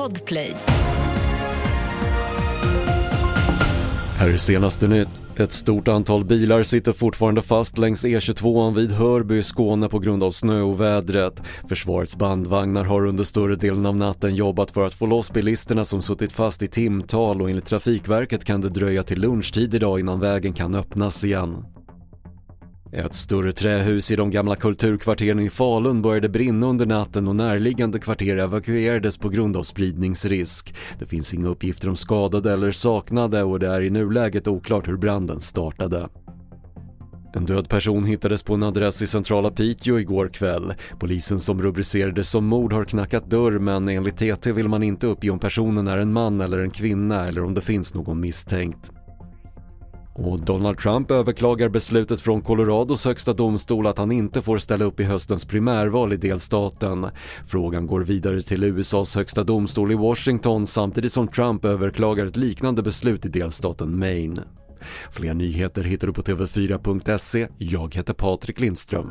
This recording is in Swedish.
Podplay. Här är senaste nytt. Ett stort antal bilar sitter fortfarande fast längs E22 vid Hörby i Skåne på grund av snöovädret. Försvarets bandvagnar har under större delen av natten jobbat för att få loss bilisterna som suttit fast i timtal och enligt Trafikverket kan det dröja till lunchtid idag innan vägen kan öppnas igen. Ett större trähus i de gamla kulturkvarteren i Falun började brinna under natten och närliggande kvarter evakuerades på grund av spridningsrisk. Det finns inga uppgifter om skadade eller saknade och det är i nuläget oklart hur branden startade. En död person hittades på en adress i centrala Piteå igår kväll. Polisen som rubricerades som mord har knackat dörr men enligt TT vill man inte uppge om personen är en man eller en kvinna eller om det finns någon misstänkt. Och Donald Trump överklagar beslutet från Colorados högsta domstol att han inte får ställa upp i höstens primärval i delstaten. Frågan går vidare till USAs högsta domstol i Washington samtidigt som Trump överklagar ett liknande beslut i delstaten Maine. Fler nyheter hittar du på TV4.se. Jag heter Patrik Lindström.